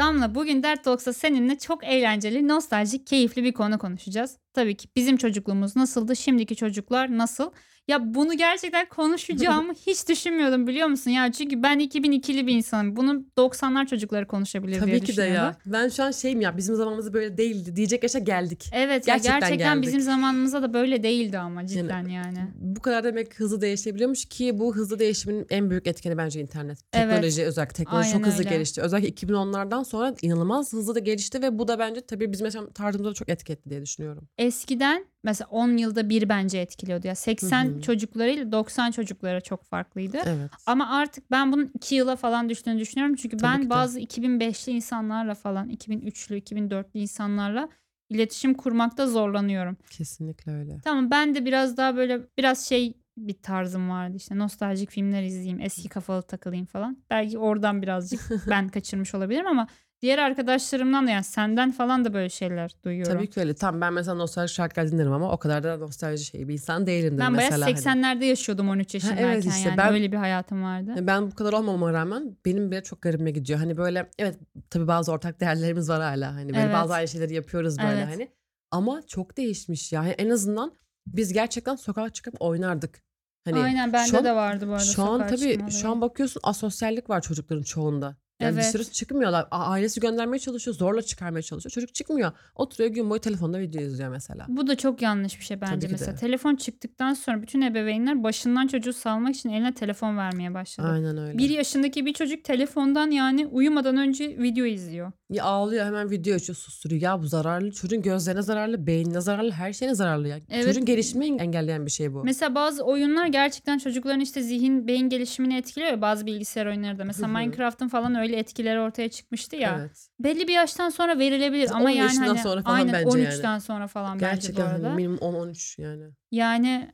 Damla bugün Dert Talks'ta seninle çok eğlenceli, nostaljik, keyifli bir konu konuşacağız. Tabii ki bizim çocukluğumuz nasıldı, şimdiki çocuklar nasıl? Ya bunu gerçekten konuşacağımı hiç düşünmüyordum biliyor musun? Ya çünkü ben 2002'li bir insanım. Bunu 90'lar çocukları konuşabilir diye Tabii ki de ya. Ben şu an şeyim ya bizim zamanımız böyle değildi diyecek yaşa geldik. Evet ya Gerçekten gerçekten, geldik. bizim zamanımızda da böyle değildi ama cidden yani. Bu kadar demek hızlı değişebiliyormuş ki bu hızlı değişimin en büyük etkeni bence internet. Teknoloji özellikle teknoloji Aynen çok hızlı öyle. gelişti. Özellikle 2010'lardan sonra inanılmaz hızlı da gelişti ve bu da bence tabii bizim yaşam tarzımıza da çok etki etti diye düşünüyorum. Eskiden mesela 10 yılda bir bence etkiliyordu ya. 80 Hı hı. çocuklarıyla 90 çocuklara çok farklıydı. Evet. Ama artık ben bunun 2 yıla falan düştüğünü düşünüyorum. Çünkü Tabii ben bazı 2005'li insanlarla falan 2003'lü 2004'lü insanlarla iletişim kurmakta zorlanıyorum. Kesinlikle öyle. Tamam ben de biraz daha böyle biraz şey bir tarzım vardı işte nostaljik filmler izleyeyim eski kafalı takılayım falan. Belki oradan birazcık ben kaçırmış olabilirim ama diğer arkadaşlarımdan da yani senden falan da böyle şeyler duyuyorum. Tabii ki öyle. Tam ben mesela nostalji şarkılar dinlerim ama o kadar da nostalji şey bir insan değilimdir ben mesela. bayağı hani. 80'lerde yaşıyordum 13 yaşındayken evet işte yani ben- öyle bir hayatım vardı. Ben bu kadar olmamama rağmen benim bile çok garibime gidiyor. Hani böyle evet tabii bazı ortak değerlerimiz var hala. Hani böyle Evet. bazı aynı şeyleri yapıyoruz böyle Evet. hani. Ama çok değişmiş ya. Yani en azından biz gerçekten sokağa çıkıp oynardık. Hani Aynen bende an- de vardı bu arada. Şu an tabii çıkma şu an bakıyorsun asosyallik var çocukların çoğunda. Yani Evet. dışarı çıkmıyorlar. Ailesi göndermeye çalışıyor. Zorla çıkarmaya çalışıyor. Çocuk çıkmıyor. Oturuyor gün boyu telefonda video izliyor mesela. Bu da çok yanlış bir şey Tabii bence ki mesela. de. Telefon çıktıktan sonra bütün ebeveynler başından çocuğu salmak için eline telefon vermeye başladı. Aynen öyle. Bir yaşındaki bir çocuk telefondan yani uyumadan önce video izliyor. Ya ağlıyor hemen video açıyor susturuyor. Ya bu zararlı. Çocuğun gözlerine zararlı, beynine zararlı, her şeyine zararlı ya. Evet. Çocuğun gelişimini engelleyen bir şey bu. Mesela bazı oyunlar gerçekten çocukların işte zihin, beyin gelişimini etkiliyor ya bazı bilgisayar oyunları da. Mesela. Minecraft'ın falan öyle etkileri ortaya çıkmıştı ya. Evet. Belli bir yaştan sonra verilebilir ama 10 yani hani sonra falan aynen bence yani. 13'ten sonra falan bence bu Gerçekten hani arada. minimum 10-13 yani. Yani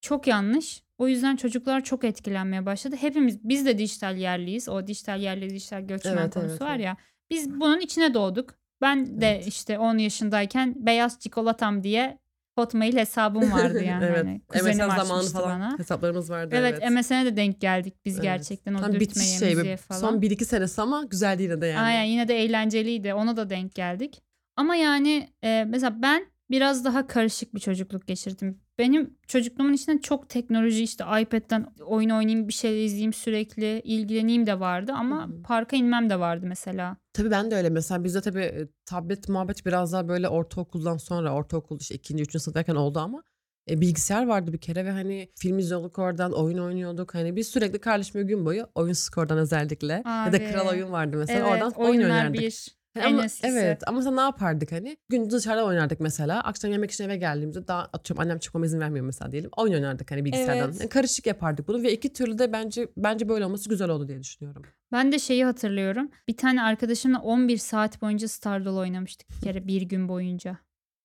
çok yanlış. O yüzden çocuklar çok etkilenmeye başladı. Hepimiz biz de dijital yerliyiz. O dijital yerli dijital göçmen Evet, konusu evet, var ya. Biz bunun içine doğduk. Ben de Evet. işte 10 yaşındayken beyaz çikolatam diye Hotmail hesabım vardı yani. evet. Hani kuzenim MSN zamanı falan bana. hesaplarımız vardı. Evet, Evet, MSN'e de denk geldik biz Evet. gerçekten o Tam dürtme şey. falan. Son 1-2 senesi ama güzeldi yine de yani. Aynen yine de eğlenceliydi. Ona da denk geldik. Ama yani e, mesela ben biraz daha karışık bir çocukluk geçirdim. Benim çocukluğumun içinde çok teknoloji işte iPad'den oyun oynayayım bir şey izleyeyim sürekli ilgileneyim de vardı ama Hı hı. parka inmem de vardı mesela. Tabii ben de öyle. Mesela bizde tabii e, tablet muhabbet biraz daha böyle ortaokuldan sonra ortaokul işte ikinci, üçüncü sınıftayken oldu ama e, bilgisayar vardı bir kere ve hani film izliyorduk oradan oyun oynuyorduk. Hani biz sürekli kardeşimle gün boyu oyun skordan özellikle ya da Abi. kral oyun vardı mesela evet oradan oyun oynardık. bir. En ama, eskisi. evet ama mesela ne yapardık hani? Gün dışarıda oynardık mesela. Akşam yemek için eve geldiğimizde daha atıyorum annem çıkmama izin vermiyor mesela diyelim. Oyun oynardık hani bilgisayardan. Evet. Yani karışık yapardık bunu ve iki türlü de bence bence böyle olması güzel oldu diye düşünüyorum. Ben de şeyi hatırlıyorum. Bir tane arkadaşımla 11 saat boyunca Stardoll oynamıştık bir kere bir gün boyunca.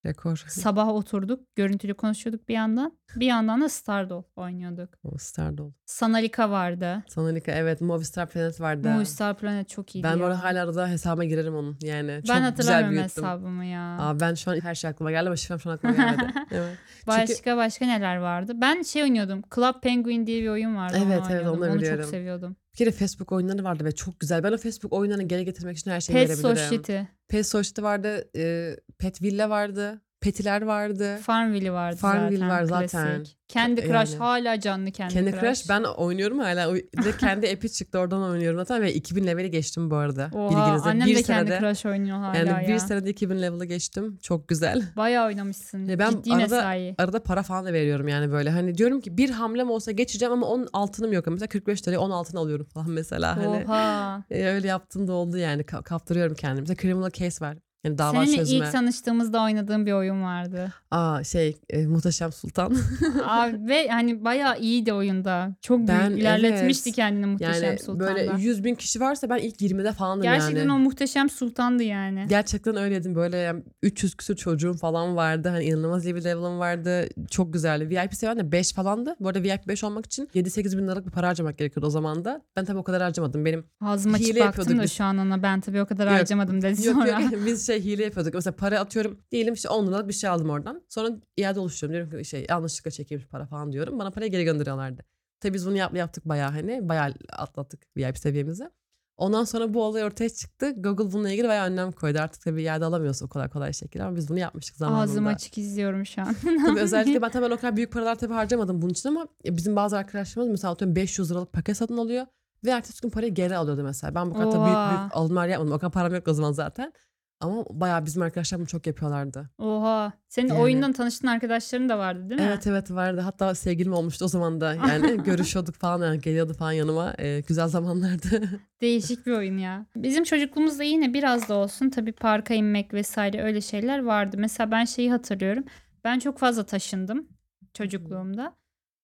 Rekor. Sabah oturduk, görüntülü konuşuyorduk bir yandan. Bir yandan da Stardoll oynuyorduk. O Stardol. Sanalika vardı. Sanalika evet Movistar Planet vardı. Movistar Planet çok iyiydi Ben bu arada hala arada hesabıma girerim onun yani. Çok ben güzel hatırlamıyorum büyüttüm. hesabımı ya. Aa, ben şu an her şey aklıma geldi ama şifrem şu an aklıma gelmedi. evet. başka çünkü- başka neler vardı? Ben şey oynuyordum. Club Penguin diye bir oyun vardı. onu Evet, evet, oynuyordum. onu Onu biliyorum. çok seviyordum. Kere Facebook oyunları vardı ve çok güzel. Ben o Facebook oyunlarını geri getirmek için her şeyi Pet verebilirim. Society, Pet Society vardı. E, Pet Villa vardı. Petiler vardı. Farmville vardı Farmville zaten. var klasik. zaten. Candy Crush Yani. hala canlı Candy, Candy Crush. Crush ben oynuyorum hala. O- de kendi app'i çıktı oradan oynuyorum zaten ve 2000 leveli geçtim bu arada. Oha Bilginize. annem de Candy Crush oynuyor hala yani ya. bir senede 2000 level'ı geçtim. Çok güzel. Bayağı oynamışsın. Ya ben Ciddi arada- mesai. Arada para falan da veriyorum yani böyle. Hani diyorum ki bir hamlem olsa geçeceğim ama 10 altınım yok. Mesela 45 liraya 10 altın alıyorum falan mesela. Hani Oha. e, öyle yaptığım da oldu yani. Ka- kaptırıyorum kendimi. Mesela Criminal Case var. Yani dava Seninle çözme. ilk tanıştığımızda oynadığım bir oyun vardı. Aa şey e, Muhteşem Sultan. Abi ve hani bayağı iyiydi oyunda. Çok Ben- büyük ilerletmişti evet. kendini Muhteşem yani Sultan'da. böyle 100 bin kişi varsa ben ilk 20'de falanım Gerçekten yani. o Muhteşem Sultan'dı yani. Gerçekten öyleydim. Böyle yani 300 küsur çocuğum falan vardı. Hani inanılmaz iyi bir level'ım vardı. Çok güzeldi. VIP seven de 5 falandı. Bu arada VIP 5 olmak için 7-8 bin liralık bir para harcamak gerekiyordu o zaman da. Ben tabii o kadar harcamadım. Benim Ağzım açık Hile baktım yapıyorduk da biz. şu an ona ben tabii o kadar Yok. harcamadım dedi Yok sonra. yok biz şey hile yapıyorduk. Mesela para atıyorum diyelim işte 10 liralık bir şey aldım oradan. Sonra iade oluşturuyorum. Diyorum ki şey yanlışlıkla çekilmiş para falan diyorum. Bana parayı geri gönderiyorlardı. Tabii biz bunu yap, yaptık bayağı hani. Bayağı atlattık VIP seviyemizi. Ondan sonra bu olay ortaya çıktı. Google bununla ilgili bayağı önlem koydu. Artık tabii yerde alamıyorsun o kadar kolay şekilde ama biz bunu yapmıştık zamanında. Ağzım açık izliyorum şu an. Tabii özellikle ben tabii ben o kadar büyük paralar tabii harcamadım bunun için ama bizim bazı arkadaşlarımız mesela atıyorum 500 liralık paket satın alıyor ve ertesi gün parayı geri alıyordu mesela. Ben bu kadar büyük büyük alımlar yapmadım. O kadar param yok o zaman zaten. Ama bayağı bizim arkadaşlar bunu çok yapıyorlardı. Oha. Senin Yani. oyundan tanıştığın arkadaşların da vardı değil mi? Evet evet vardı. Hatta sevgilim olmuştu o zaman da. Yani görüşüyorduk falan yani geliyordu falan yanıma. Ee, güzel zamanlardı. Değişik bir oyun ya. Bizim çocukluğumuzda yine biraz da olsun tabii parka inmek vesaire öyle şeyler vardı. Mesela ben şeyi hatırlıyorum. Ben çok fazla taşındım çocukluğumda.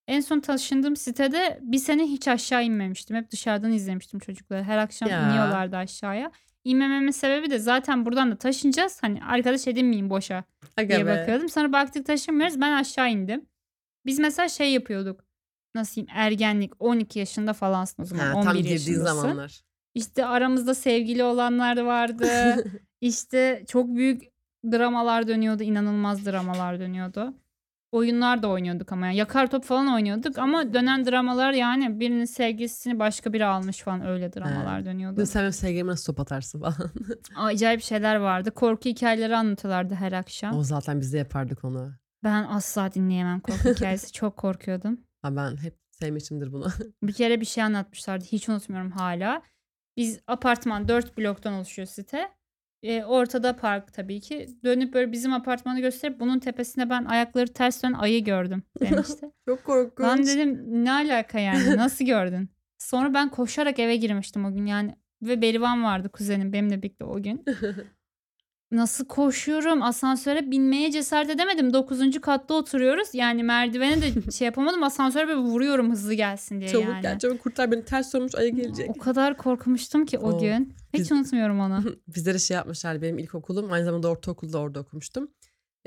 En son taşındığım sitede bir sene hiç aşağı inmemiştim. Hep dışarıdan izlemiştim çocukları. Her akşam Ya. iniyorlardı aşağıya. İnmememin sebebi de zaten buradan da taşınacağız. Hani arkadaş edinmeyeyim boşa Aga diye be. bakıyordum. Sonra baktık taşınmıyoruz. Ben aşağı indim. Biz mesela şey yapıyorduk. Nasıl diyeyim ergenlik 12 yaşında falansın o zaman Ha, 11 tam girdiği yaşındasın. zamanlar. İşte aramızda sevgili olanlar vardı. işte çok büyük dramalar dönüyordu. inanılmaz dramalar dönüyordu. Oyunlar da oynuyorduk ama yani yakar top falan oynuyorduk ama dönen dramalar yani birinin sevgilisini başka biri almış falan öyle dramalar dönüyordu. Bir de sen benim sevgilime nasıl top atarsın falan. Acayip şeyler vardı. Korku hikayeleri anlatıyorlardı her akşam. o zaten biz de yapardık onu. Ben asla dinleyemem korku hikayesi. Çok korkuyordum. Ha, ben hep sevmişimdir bunu. Bir kere bir şey anlatmışlardı. Hiç unutmuyorum hala. Biz apartman 4 bloktan oluşuyor site. Ee, ortada park tabii ki. Dönüp böyle bizim apartmanı gösterip bunun tepesinde ben ayakları ters dönen ayı gördüm demişti. Çok korkunç. ben dedim ne alaka yani nasıl gördün? Sonra ben koşarak eve girmiştim o gün yani. Ve Berivan vardı kuzenim benimle birlikte o gün. Nasıl koşuyorum asansöre binmeye cesaret edemedim. 9. katta oturuyoruz. Yani merdivene de şey yapamadım. Asansöre böyle vuruyorum hızlı gelsin diye Çabuk yani. gel çabuk kurtar beni ters sormuş ayı gelecek. O kadar korkmuştum ki o Oo. gün. Hiç Biz- unutmuyorum onu. Bizlere şey yapmışlar benim ilkokulum aynı zamanda ortaokulda orada okumuştum.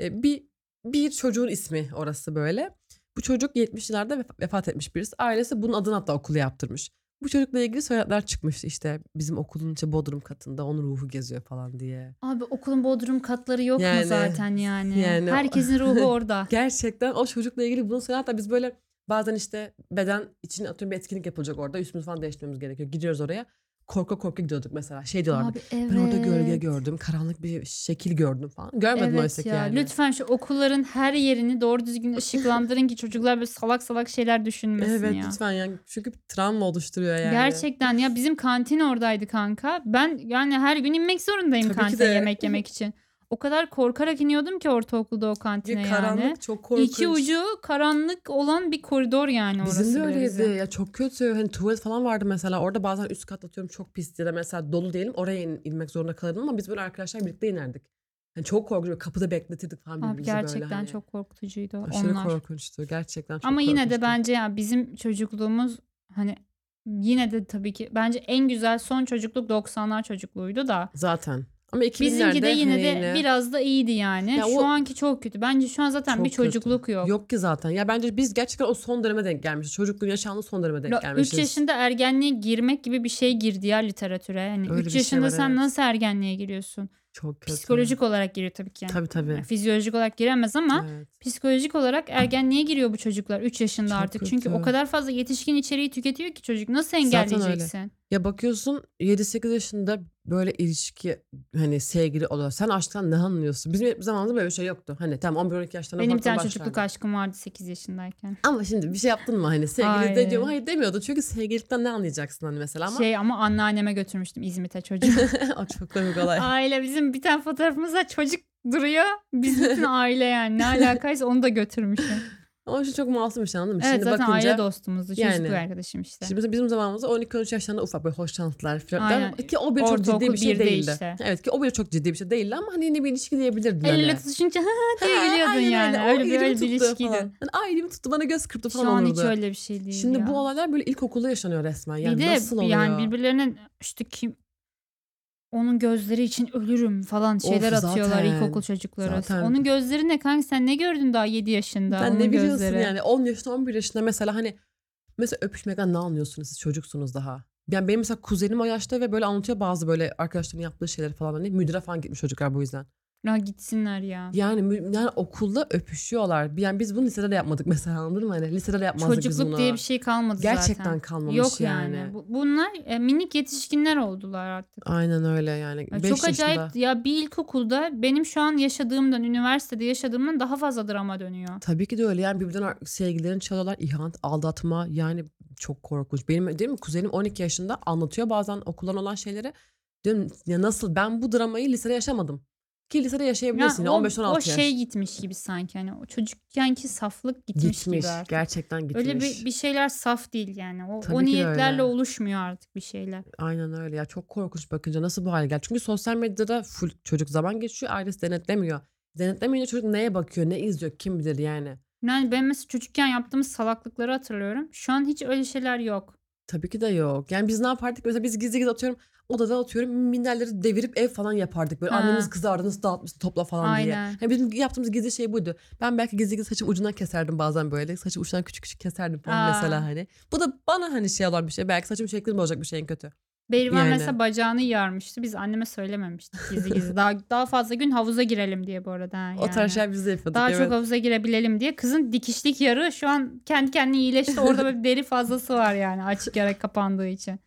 Ee, bir bir çocuğun ismi orası böyle. Bu çocuk 70'lerde vef- vefat etmiş birisi. Ailesi bunun adını hatta okulu yaptırmış. Bu çocukla ilgili söylentiler çıkmıştı işte bizim okulun içi bodrum katında onun ruhu geziyor falan diye. Abi okulun bodrum katları yok Yani- mu zaten yani? yani- Herkesin ruhu orada. Gerçekten o çocukla ilgili bunu söyler. Hatta biz böyle bazen işte beden için atıyorum bir etkinlik yapılacak orada. Üstümüzü falan değiştirmemiz gerekiyor. Gidiyoruz oraya. Korka korka gidiyorduk mesela. Şey diyorlardı. Abi evet. Ben orada gölge gördüm. Karanlık bir şekil gördüm falan. Görmedim Evet oysa ki ya. yani. Lütfen şu okulların her yerini doğru düzgün ışıklandırın ki çocuklar böyle salak salak şeyler düşünmesin Evet ya. lütfen yani. Çünkü travma oluşturuyor yani. Gerçekten ya bizim kantin oradaydı kanka. Ben yani her gün inmek zorundayım Tabii kantine yemek yemek için. O kadar korkarak iniyordum ki ortaokulda o kantine Bir karanlık yani. çok korkunç. İki ucu karanlık olan bir koridor yani orası. Bizim de öyleydi. Ya çok kötü. Hani tuvalet falan vardı mesela. Orada bazen üst kat atıyorum çok pis ya da mesela dolu diyelim. Oraya in- inmek zorunda kalırdım ama biz böyle arkadaşlar birlikte inerdik. Hani çok korkunç. Kapıda bekletirdik falan Abi birbirimizi böyle. gerçekten hani. çok korkutucuydu Aşırı onlar. korkunçtu. Gerçekten çok Ama yine de korkunçtu. bence ya bizim çocukluğumuz hani yine de tabii ki bence en güzel son çocukluk 90'lar çocukluğuydu da. Zaten. Ama 2000'lerde Bizimki de yine de biraz da iyiydi yani. Ya şu o- anki çok kötü. Bence şu an zaten bir kötü. çocukluk yok. Yok ki zaten. Ya bence biz gerçekten o son döneme denk gelmişiz. Çocukluğun yaşandığı son döneme denk 3 gelmişiz. yaşında ergenliğe girmek gibi bir şey girdi ya literatüre. Yani Öyle 3 bir şey yaşında var, sen evet. nasıl ergenliğe giriyorsun? Çok kötü. Psikolojik olarak giriyor tabii ki. Tabii tabii. Yani fizyolojik olarak giremez ama Evet. psikolojik olarak ergenliğe giriyor bu çocuklar 3 yaşında Çok artık. Çünkü kötü. o kadar fazla yetişkin içeriği tüketiyor ki çocuk nasıl Zaten öyle. engelleyeceksin? Ya bakıyorsun 7-8 yaşında böyle ilişki hani sevgili oluyor. Sen aşktan ne anlıyorsun? Bizim zamanımızda böyle bir şey yoktu. Hani tamam 11-12 yaşlarında Benim bir tane çocukluk aşkım vardı 8 yaşındayken. Ama şimdi bir şey yaptın mı hani sevgili Hayır. de diyorum hayır demiyordun. Çünkü sevgililikten ne anlayacaksın hani mesela ama Şey ama anneanneme götürmüştüm İzmit'e çocuğu. o çok komik olay. aile bizim bir tane fotoğrafımızda çocuk duruyor. Biz bütün aile yani ne alakaysa onu da götürmüşüm. Ama şu çok masum bir şey anladın mı? evet şimdi zaten bakınca aile dostumuzdu. Çocukluk Yani. arkadaşım işte. Şimdi bizim zamanımızda 12-13 yaşlarında ufak böyle hoşlantılar flörtler ki o bile çok ciddi bir şey değildi. işte. Evet ki o bile çok ciddi bir şey değildi ama hani yine bir ilişki diyebilirdin El ele hani. tutuşunca ha diye Ha, gülüyordun aynen yani. O Öyle bir, öyle bir tuttu ilişkiydi. falan. Ay elimi tuttu bana göz kırptı falan Şu an olurdu. hiç öyle bir şey değil Şimdi ya. bu olaylar böyle ilkokulda yaşanıyor resmen. Yani bir de nasıl oluyor? yani birbirlerinin işte kim onun gözleri için ölürüm falan şeyler Of, atıyorlar zaten. ilkokul çocukları. Zaten. Onun gözleri ne kanka sen ne gördün daha 7 yaşında? Sen onun ne biliyorsun gözleri. yani 10 yaşında 11 yaşında mesela hani mesela öpüşmekten ne anlıyorsunuz siz çocuksunuz daha. Yani benim mesela kuzenim o yaşta ve böyle anlatıyor bazı böyle arkadaşlarının yaptığı şeyleri falan hani müdüre falan gitmiş çocuklar bu yüzden. Ya gitsinler ya. Yani yani okulda öpüşüyorlar. Yani biz bunu lisede de yapmadık mesela anladın mı? Hani lisede de yapmazdık biz Çocukluk bunu. diye bir şey kalmadı Gerçekten zaten. kalmamış Yok yani. yani. Bu- Bunlar e, minik yetişkinler oldular artık. Aynen öyle yani. Ya 5 çok acayip yaşında. ya bir ilkokulda benim şu an yaşadığımdan, üniversitede yaşadığımdan daha fazla drama dönüyor. Tabii ki de öyle yani birbirinden sevgililerini çalıyorlar. ihanet, aldatma yani çok korkunç. Benim değil mi kuzenim 12 yaşında anlatıyor bazen okuldan olan şeyleri. Diyorum ya nasıl ben bu dramayı lisede yaşamadım. Ki lisede Ya yaşayabilirsin o, 15-16 o yaş. şey gitmiş gibi sanki hani o çocukkenki saflık gitmiş, Gitmiş gibi artık. gerçekten gitmiş. Öyle bir, bir şeyler saf değil yani. O, Tabii o niyetlerle öyle. oluşmuyor artık bir şeyler. Aynen öyle ya çok korkunç bakınca nasıl bu hale geldi. Çünkü sosyal medyada full çocuk zaman geçiyor ailesi denetlemiyor. Denetlemeyince çocuk neye bakıyor ne izliyor kim bilir yani. Yani ben mesela çocukken yaptığımız salaklıkları hatırlıyorum. Şu an hiç öyle şeyler yok. Tabii ki de yok. Yani biz ne yapardık? Mesela biz gizli gizli atıyorum odada atıyorum minderleri devirip ev falan yapardık. Böyle Ha. annemiz kızardı nasıl dağıtmışsın topla falan diye. Aynen. Yani bizim yaptığımız gizli şey buydu. Ben belki gizli gizli saçım ucundan keserdim bazen böyle. Saçım uçtan küçük küçük keserdim falan Aa. mesela hani. Bu da bana hani şey olan bir şey. Belki saçım şeklini bozacak bir şey en kötü. Berivan Yani. mesela bacağını yarmıştı. Biz anneme söylememiştik gizli gizli. Daha, daha fazla gün havuza girelim diye bu arada. ha, O yani. tarz şeyler biz de yapıyorduk. Daha evet. çok havuza girebilelim diye. Kızın dikişlik yarı şu an kendi kendine iyileşti. Orada böyle deri fazlası var yani açık yara kapandığı için.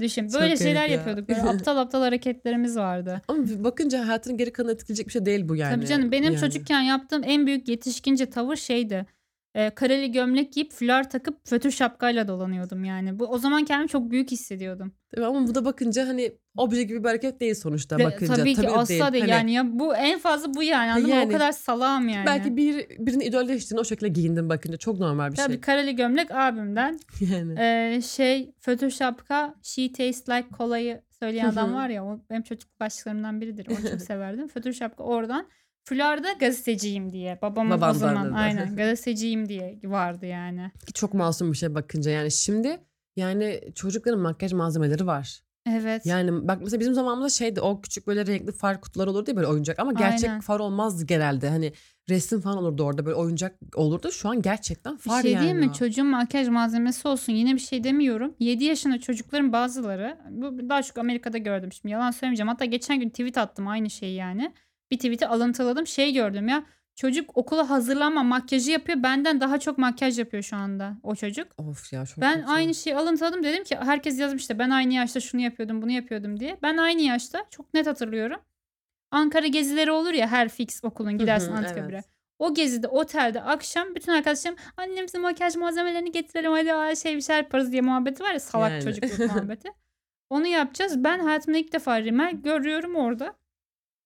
Düşün. Çok Böyle garip şeyler ya. yapıyorduk. Böyle aptal aptal hareketlerimiz vardı. Ama bakınca hayatının geri kalanını etkileyecek bir şey değil bu yani. Tabii canım benim Yani. çocukken yaptığım en büyük yetişkince tavır şeydi. E, kareli gömlek giyip fular takıp fötür şapkayla dolanıyordum yani. Bu o zaman kendimi çok büyük hissediyordum. Tabii ama bu da bakınca hani obje gibi bir hareket değil sonuçta De- bakınca. tabii ki de asla değil. Hani Yani ya bu en fazla bu yani. Anladın mı? Yani O kadar salağım yani. Belki bir birini idolleştiğinde o şekilde giyindin bakınca çok normal bir Tabii şey. kareli gömlek abimden. Yani. Ee, şey fötür şapka She Tastes Like Cola'yı söyleyen adam var ya o benim çocukluk başlıklarımdan biridir. Onu çok severdim. Fötür şapka oradan. Fularda gazeteciyim diye. Babamın o Babandan zaman dedi. aynen gazeteciyim diye vardı yani. Çok masum bir şey bakınca yani şimdi yani çocukların makyaj malzemeleri var. Evet. Yani bak mesela bizim zamanımızda şeydi o küçük böyle renkli far kutuları olurdu ya böyle oyuncak ama gerçek Aynen. far olmazdı genelde. Hani resim falan olurdu orada böyle oyuncak olurdu. Şu an gerçekten bir far şey yani. diyeyim mi? o. Çocuğun makyaj malzemesi olsun. Yine bir şey demiyorum. 7 yaşında çocukların bazıları bu daha çok Amerika'da gördüm şimdi. Yalan söylemeyeceğim. Hatta geçen gün tweet attım aynı şeyi yani. Bir tweet'i alıntıladım. Şey gördüm ya. Çocuk okula hazırlanma makyajı yapıyor. Benden daha çok makyaj yapıyor şu anda o çocuk. Of ya çok Ben kötü. aynı şeyi alıntıladım dedim ki herkes yazmış da ben aynı yaşta şunu yapıyordum bunu yapıyordum diye. Ben aynı yaşta çok net hatırlıyorum. Ankara gezileri olur ya her fix okulun gidersin Anıtkabir'e. evet. O gezide otelde akşam bütün arkadaşlarım annem bize makyaj malzemelerini getirelim hadi aa, şey bir şeyler yaparız diye muhabbeti var ya salak Yani. çocukluk muhabbeti. Onu yapacağız. Ben hayatımda ilk defa rimel görüyorum orada.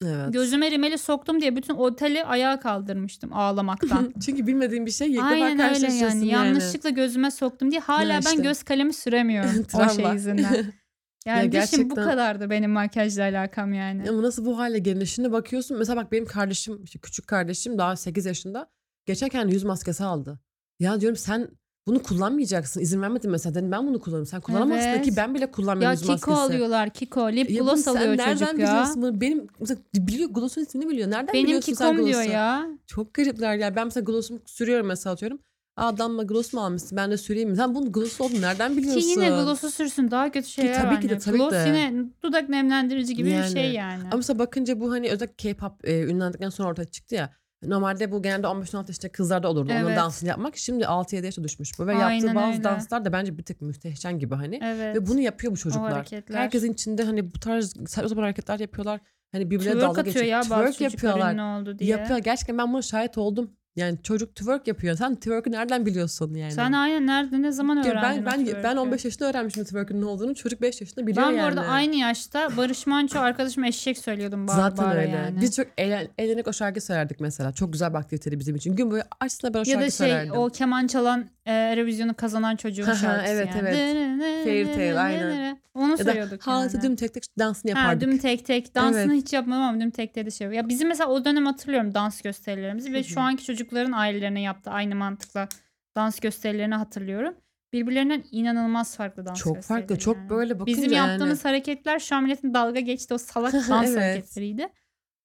Evet. Gözüme rimeli soktum diye bütün oteli ayağa kaldırmıştım ağlamaktan. Çünkü bilmediğin bir şey ilk defa Aynen öyle karşılaşıyorsun yani. Yanlışlıkla gözüme soktum diye hala işte. ben göz kalemi süremiyorum o şey Travma. yüzünden. Yani Ya düşün bu gerçekten- kadardı benim makyajla alakam yani. Ama nasıl bu hale geldi? Şimdi bakıyorsun mesela bak benim kardeşim işte küçük kardeşim daha 8 yaşında geçen kendi yüz maskesi aldı. Ya diyorum sen bunu kullanmayacaksın. İzin vermedin mesela. Dedim ben bunu kullanırım. Sen kullanamazsın Evet. ki ben bile kullanmıyorum Ya yüz Kiko maskesi. alıyorlar Kiko. Lip Ya gloss sen alıyor nereden çocuk ya. biliyorsun bunu? Benim mesela biliyor gloss'un ismini biliyor. Nereden Benim biliyorsun sen Kiko'm diyor gloss'u? ya. Çok garipler ya. Ben mesela gloss'umu sürüyorum mesela atıyorum. Aa damla gloss mu almışsın? Ben de süreyim mi? Sen bunun gloss olduğunu nereden biliyorsun? Ki yine gloss'u sürsün daha kötü şeyler tabii var. ki de, tabii Gloss de. yine dudak nemlendirici gibi bir Yani. şey yani. Ama mesela bakınca bu hani özellikle K-pop e, ünlendikten sonra ortaya çıktı ya. Normalde bu genelde 15-16 yaşında kızlarda olurdu. Onun Evet. dansını yapmak. Şimdi 6-7 yaşa düşmüş bu. Ve Aynen yaptığı bazı öyle. danslar da bence bir tık müstehcen gibi hani. Evet. Ve bunu yapıyor bu çocuklar. Herkesin içinde hani bu tarz saçma sapan hareketler yapıyorlar. Hani birbirine Twerk dalga geçiyor. ya Twerk yapıyorlar. ünlü oldu diye. Yapıyor. Gerçekten ben buna şahit oldum. Yani çocuk twerk yapıyor. Sen twerk'ü nereden biliyorsun yani? Sen aynen nerede ne zaman Ya öğrendin ben ben twerk'ü? ben 15 yaşında öğrenmişim twerk'ün ne olduğunu. Çocuk 5 yaşında biliyor Ben yani. bu arada aynı yaşta Barış Manço arkadaşım eşek söylüyordum bağıra Zaten bağıra öyle. yani. Biz çok eğlen, eğlenerek o şarkı söylerdik mesela. Çok güzel bir aktiviteydi bizim için. Gün boyu açsın ben o ya şarkı da şey söylerdim. o keman çalan e, Eurovision'u kazanan çocuğun şarkısı evet, yani. evet. Fairy Tale, aynen. Onu ya da söylüyorduk Halatı yani. düm tek tek dansını Ha, yapardık. düm tek tek. Dansını Evet. hiç yapmadım ama düm tek tek de şey. Ya bizim mesela o dönem hatırlıyorum dans gösterilerimizi ve şu anki çocukların ailelerine yaptığı aynı mantıkla dans gösterilerini hatırlıyorum. Birbirlerinden inanılmaz farklı dans çok farklı. gösterileri Çok yani. böyle bakınca Bizim yani. yaptığımız hareketler şu an milletin dalga geçti o salak dans Evet. hareketleriydi.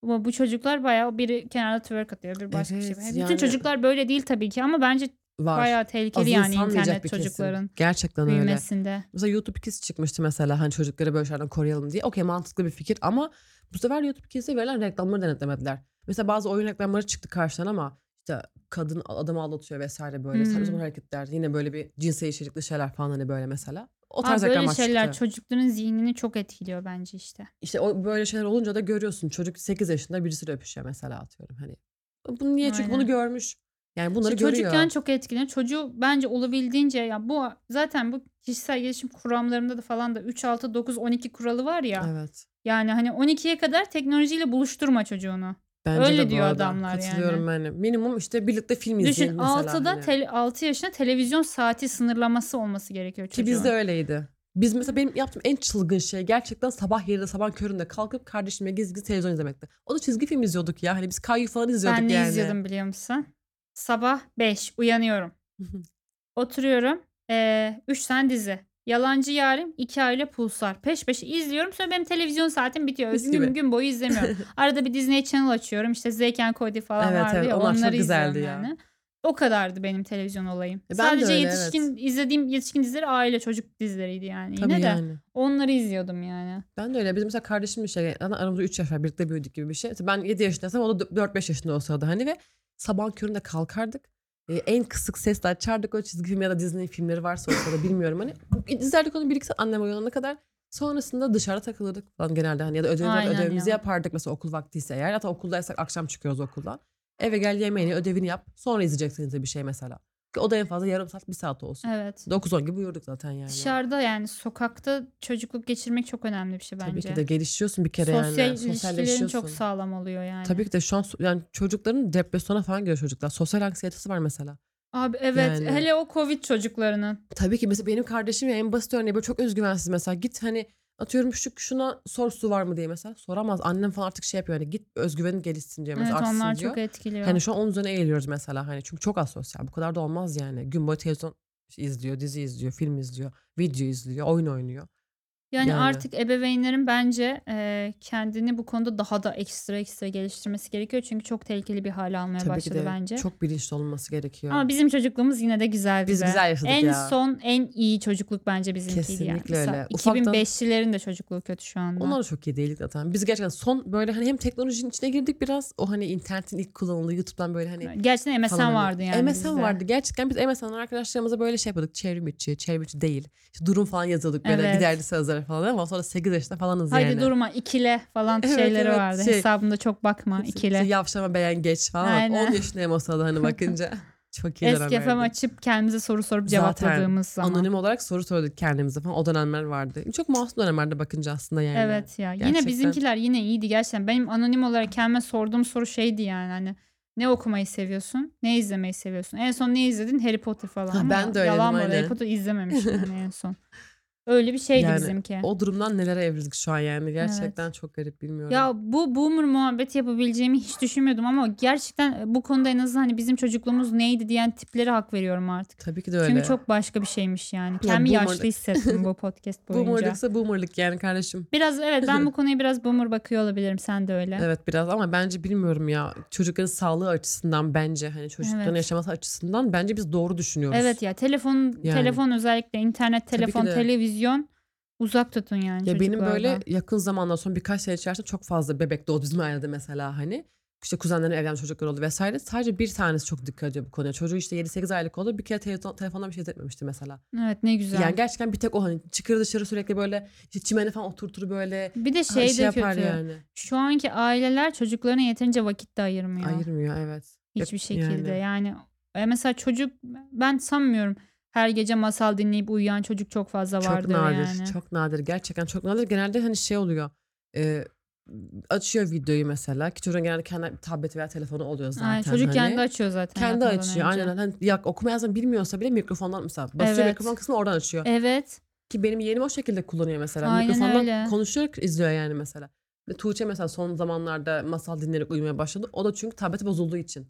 Ama bu çocuklar bayağı biri kenarda twerk atıyor, bir başka bir şey. Evet. Bütün yani- çocuklar böyle değil tabii ki ama bence var. Bayağı tehlikeli yani Azımsanmayacak internet bir çocukların Gerçekten öyle. büyümesinde. Mesela YouTube Kids çıkmıştı mesela hani çocukları böyle şeylerden koruyalım diye. Okey mantıklı bir fikir ama bu sefer YouTube Kids'e verilen reklamları denetlemediler. Mesela bazı oyun reklamları çıktı karşıdan ama işte kadın adamı aldatıyor vesaire böyle. Hmm. Saçma sapan hareketler. Yine böyle bir cinsel içerikli şeyler falan hani böyle mesela. O Abi tarz böyle reklamlar şeyler çıktı. çocukların zihnini çok etkiliyor bence işte. İşte o böyle şeyler olunca da görüyorsun. Çocuk 8 yaşında birisiyle öpüşüyor mesela atıyorum hani. Bunu niye? Çünkü bunu Aynen. görmüş. Yani bunları İşte görüyor. çocukken çok etkileniyor. Çocuğu bence olabildiğince ya bu zaten bu kişisel gelişim kuramlarında da falan da 3 6 9 12 kuralı var ya. Evet. Yani hani 12'ye kadar teknolojiyle buluşturma çocuğunu. Bence Öyle de diyor arada. adamlar yani. Katılıyorum ben. de. Minimum işte birlikte film Düşün mesela. 6'da hani. tel- 6 yaşında televizyon saati sınırlaması olması gerekiyor Ki çocuğun. bizde öyleydi. Biz mesela benim yaptığım en çılgın şey gerçekten sabah yerinde sabah köründe kalkıp kardeşimle gizli gizli televizyon izlemekti. O da çizgi film izliyorduk ya. Hani biz Kayu falan izliyorduk Ben ne yani. izliyordum biliyor musun? Sabah 5 uyanıyorum. Oturuyorum. 3 tane dizi. Yalancı Yarim, iki aile Pulsar. Peş peşe izliyorum. Sonra benim televizyon saatim bitiyor. Mis Gün, gibi. gün boyu izlemiyorum. Arada bir Disney Channel açıyorum. İşte Zeyken Cody falan Evet, vardı evet. ya. Onlar çok onları güzeldi izliyorum ya. yani. O kadardı benim televizyon olayım. E ben de Sadece öyle, yetişkin izlediğim yetişkin dizileri aile çocuk dizileriydi yani. Tabii Yine de yani. onları izliyordum yani. Ben de öyle. Bizim mesela kardeşim bir şey. Aramızda 3 yaş var. Birlikte büyüdük gibi bir şey. İşte Ben 7 yaşındaysam o da 4-5 yaşında o sırada hani ve sabah köründe kalkardık. Ee, en kısık sesle açardık o çizgi film ya da Disney filmleri varsa o sırada bilmiyorum hani. İzlerdik onu bir iki saat annem uyanana kadar. Sonrasında dışarı takılırdık falan genelde hani ya da ödev, Aynen ödevimizi ya. yapardık mesela okul vaktiyse eğer. Hatta okuldaysak akşam çıkıyoruz okuldan. Eve gel yemeğini ödevini yap sonra izleyeceksiniz de bir şey mesela. Ki O da en fazla yarım saat bir saat olsun. Evet. 9-10 gibi uyurduk zaten yani. Dışarıda yani sokakta çocukluk geçirmek çok önemli bir şey bence. Tabii ki de gelişiyorsun bir kere Sosyal yani. ilişkilerin Sosyalleşiyorsun. çok sağlam oluyor yani. Tabii ki de şu an yani çocukların depresyona falan giriyor çocuklar. Sosyal anksiyetesi var mesela. Abi evet Yani. hele o Covid çocuklarının. Tabii ki mesela benim kardeşim ya en basit örneği böyle çok özgüvensiz mesela. Git hani atıyorum şu şuna sor su var mı diye mesela. Soramaz. Annem falan artık şey yapıyor hani git özgüvenin gelişsin Evet mesela artsın onlar diyor. çok etkiliyor. Hani şu an onun üzerine eğiliyoruz mesela hani çünkü çok asosyal. Bu kadar da olmaz yani. Gün boyu televizyon izliyor, dizi izliyor, film izliyor, video izliyor, oyun oynuyor. Yani, yani. artık ebeveynlerin bence e, kendini bu konuda daha da ekstra ekstra geliştirmesi gerekiyor. Çünkü çok tehlikeli bir hale almaya Tabii ki başladı de bence. çok bilinçli olunması gerekiyor. Ama bizim çocukluğumuz yine de güzel Biz bize. güzel yaşadık en ya. son en iyi çocukluk bence bizimkiydi yani. Kesinlikle öyle. Mesela Ufaktan- 2005'lilerin de çocukluğu kötü şu anda. Onlar da çok iyi değildik zaten. Biz gerçekten son böyle hani hem teknolojinin içine girdik biraz. O hani internetin ilk kullanıldığı YouTube'dan böyle hani Gerçekten MSN falan hani- vardı yani MSN bizde. vardı. Gerçekten biz MSN'den arkadaşlarımıza böyle şey yapıyorduk. Çevrim içi, çevrim içi değil. İşte durum falan yazıyorduk böyle Evet. giderdi sözler falan ama sonra 8 yaşında falanız Haydi yani. durma ikile falan Evet, şeyleri evet, vardı. şey- Hesabında çok bakma ikile. İşte Yavşama beğen geç falan. Aynen. 10 yaşındayım o sırada hani bakınca. Çok iyi Eski FM açıp kendimize soru sorup Zaten cevapladığımız zaman. Anonim olarak soru sorduk kendimize falan. O dönemler vardı. Çok masum dönemlerde bakınca aslında yani. Evet ya. Yine Gerçekten. bizimkiler yine iyiydi gerçekten. Benim anonim olarak kendime sorduğum soru şeydi yani hani ne okumayı seviyorsun? Ne izlemeyi seviyorsun? En son ne izledin? Harry Potter falan. Ha, ben de öyleydim, Yalan mı? Harry. Potter izlememiştim yani en son. Öyle bir şeydi Yani bizimki. O durumdan nelere evrildik şu an yani. Gerçekten çok garip bilmiyorum. Ya bu boomer muhabbeti yapabileceğimi hiç düşünmüyordum ama gerçekten bu konuda en azından hani bizim çocukluğumuz neydi diyen tiplere hak veriyorum artık. Tabii ki de öyle. Çünkü çok başka bir şeymiş yani. Kendimi boomer- yaşlı hissettim bu podcast boyunca. Boomerlıksa boomerlık yani kardeşim. Biraz evet ben bu konuya biraz boomer bakıyor olabilirim. Sen de öyle. Evet biraz ama bence bilmiyorum ya. Çocukların sağlığı açısından bence hani çocukların Evet. yaşaması açısından bence biz doğru düşünüyoruz. Evet ya telefon Yani. telefon özellikle internet, Tabii ki telefon, de. televizyon uzak tutun yani Ya benim böyle yakın zamandan sonra birkaç sene içerisinde çok fazla bebek doğdu bizim ailede mesela hani. İşte kuzenlerin evlenen çocuklar oldu vesaire. Sadece bir tanesi çok dikkat ediyor bu konuya. Çocuğu işte 7-8 aylık oldu. Bir kere telefon, telefondan bir şey izletmemişti mesela. Evet ne güzel. Yani gerçekten bir tek o hani çıkır dışarı sürekli böyle işte çimene falan oturtur böyle bir de şey, şey de yapar kötü. yani. Şu anki aileler çocuklarına yeterince vakit de ayırmıyor. Ayırmıyor evet. Hiçbir şekilde. yani. Yani, e, mesela çocuk ben sanmıyorum her gece masal dinleyip uyuyan çocuk çok fazla Çok vardır nadir. yani. Çok nadir. Gerçekten çok nadir. Genelde hani şey oluyor. e, açıyor videoyu mesela. Ki çocuğun genelde kendi tableti veya telefonu oluyor zaten. Aynen, çocuk hani. kendi açıyor zaten. Kendi açıyor. önce. Aynen. Hani ya, okuma yazma bilmiyorsa bile mikrofondan mesela basıyor Evet. mikrofon kısmını oradan açıyor. Evet. Ki benim yeğenim o şekilde kullanıyor mesela. Aynen Mikrofondan öyle. konuşarak izliyor yani mesela. Tuğçe mesela son zamanlarda masal dinleyerek uyumaya başladı. O da çünkü tableti bozulduğu için.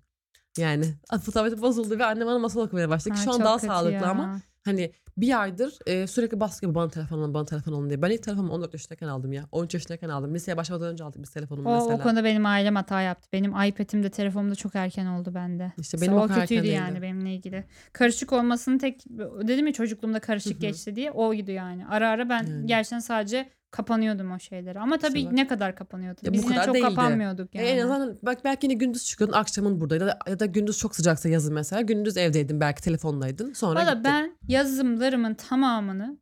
Yani tableti bozuldu ve annem bana masal okumaya başladı. Ki Ay, şu an daha sağlıklı ya. ama Hani bir aydır e, sürekli baskı bana telefon alın bana telefon alın diye. Ben ilk telefonumu 14 yaşındayken aldım ya. 13 yaşındayken aldım. Liseye başlamadan önce aldık biz telefonumu O, mesela. o konuda benim ailem hata yaptı. Benim iPad'im de telefonum da çok erken oldu bende. İşte Mesela benim o o kadar kötüydü erken yani değildi. benimle ilgili. Karışık olmasının tek dedim ya çocukluğumda karışık Hı hı. geçti diye oydu yani. Ara ara ben Yani. gerçekten sadece kapanıyordum o şeylere. Ama tabii bak. ne kadar kapanıyorduk. Ya bu Biz yine kadar çok değildi. kapanmıyorduk E, yani. en azından bak belki yine gündüz çıkıyordun akşamın buradaydı ya da, ya da gündüz çok sıcaksa yazın mesela. Gündüz evdeydin belki telefondaydın. Sonra Valla gittin. ben yazımlarımın tamamını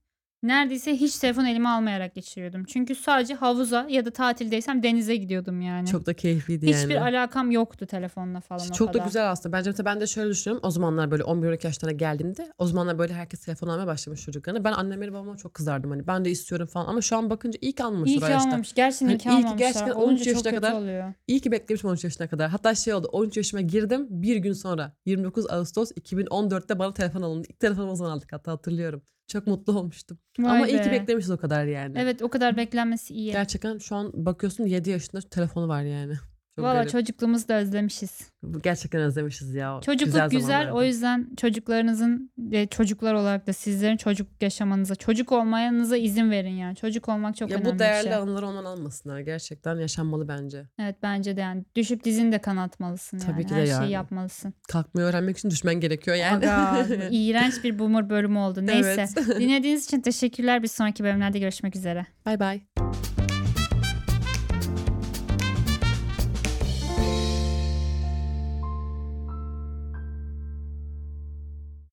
neredeyse hiç telefon elime almayarak geçiriyordum. Çünkü sadece havuza ya da tatildeysem denize gidiyordum yani. Çok da keyifliydi Hiçbir yani. alakam yoktu telefonla falan o Çok da kadar. güzel aslında. Bence mesela ben de şöyle düşünüyorum. O zamanlar böyle 11-12 yaşlarına geldiğimde o zamanlar böyle herkes telefon almaya başlamış çocuklarına. Ben anneme babama çok kızardım hani ben de istiyorum falan ama şu an bakınca iyi ki İyi almamışlar ki o yaşta. almamış. Gerçekten Hani iyi ki iyi ki almamışlar. gerçekten Olunca 13 çok yaşına kadar oluyor. İyi ki beklemişim 13 yaşına kadar. Hatta şey oldu 13 yaşıma girdim bir gün sonra 29 Ağustos 2014'te bana telefon alındı. İlk telefonumu o zaman aldık hatta hatırlıyorum. Çok mutlu olmuştum. Vay ama iyi ki be. beklemişiz o kadar yani. Evet o kadar beklenmesi iyi. Gerçekten şu an bakıyorsun 7 yaşında telefonu var yani. Çok Valla garip. çocukluğumuzu da özlemişiz. Gerçekten özlemişiz ya. Çocukluk güzel. zamanlardı. O yüzden çocuklarınızın ve çocuklar olarak da sizlerin çocuk yaşamanıza, çocuk olmayanıza izin verin yani. Çocuk olmak çok ya önemli bu değerli bir şey. anıları ondan almasınlar. Gerçekten yaşanmalı bence. Evet bence de yani. Düşüp dizini de kanatmalısın yani. Tabii ki de Her yani. şeyi yapmalısın. Kalkmayı öğrenmek için düşmen gerekiyor yani. Aga, iğrenç bir boomer bölümü oldu. Neyse. Evet. Dinlediğiniz için teşekkürler. Bir sonraki bölümlerde görüşmek üzere. Bay bay.